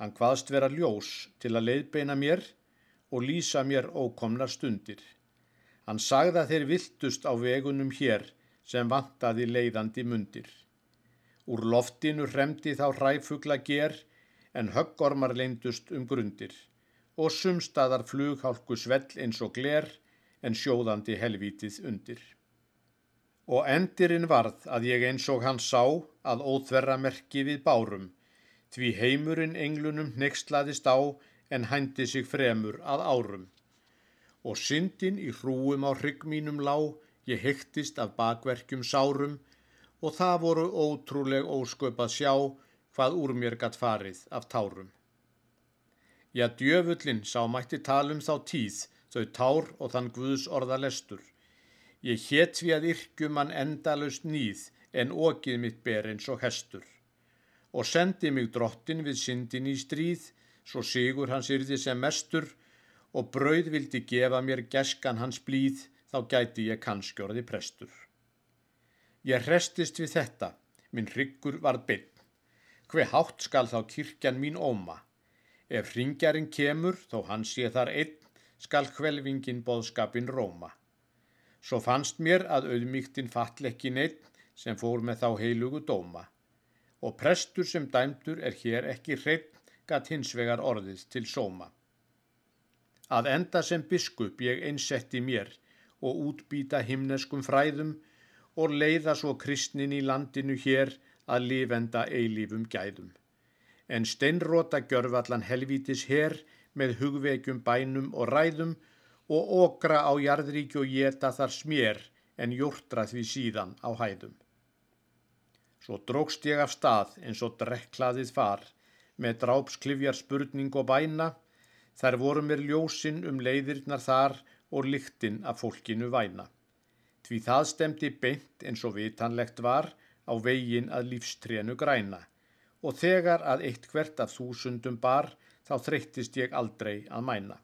Hann hvaðst vera ljós til að leiðbeina mér og lýsa mér ókomnar stundir. Hann sagði að þeir viltust á vegunum hér sem vantaði leiðandi mundir. Úr loftinu hremdi þá hræfugla ger en höggormar leindust um grundir og sumstaðar flughálku svell eins og gler en sjóðandi helvítið undir. Og endirinn varð að ég eins og hann sá að óþverra merki við bárum, því heimurinn englunum nextlaðist á en hændi sig fremur að árum. Og syndin í hrúum á hrygg mínum lá, ég hektist af bakverkjum sárum og það voru ótrúleg ósköpað sjá hvað úr mér gatt farið af tárum. Já, djöfullin sá mætti talum þá tíð, þau tár og þann Guðs orða lestur. Ég hétt við að yrkjum hann endalust nýð en okið mitt ber eins og hestur. Og sendi mig drottin við syndin í stríð, svo sigur hans yrði sem mestur og brauð vildi gefa mér geskan hans blíð, þá gæti ég kannskjörði prestur. Ég hrestist við þetta, minn ryggur var byll. Hver hátt skal þá kirkjan mín óma? Ef ringjarinn kemur, þó hann sé þar einn, skal hvelvingin boðskapin róma. Svo fannst mér að auðmíktin fallekkin einn sem fór með þá heilugu dóma. Og prestur sem dæmdur er hér ekki hreinn, gatt hins vegar orðið til sóma. Að enda sem biskup ég einsetti mér og útbýta himneskum fræðum og leiða svo kristnin í landinu hér að lifenda eilífum gæðum. En steinróta gjörfallan helvítis hér með hugveikjum bænum og ræðum og okra á jarðríki og geta þar smér en jórtra því síðan á hæðum. Svo drókst ég af stað eins og drekklaðið far með drápsklifjar spurning og bæna, þær voru mér ljósinn um leiðirnar þar og lyktinn af fólkinu væna. Því það stemdi beint eins og vitanlegt var á vegin að lífstrénu græna og þegar að eitt hvert af þúsundum bar þá þreyttist ég aldrei að mæna.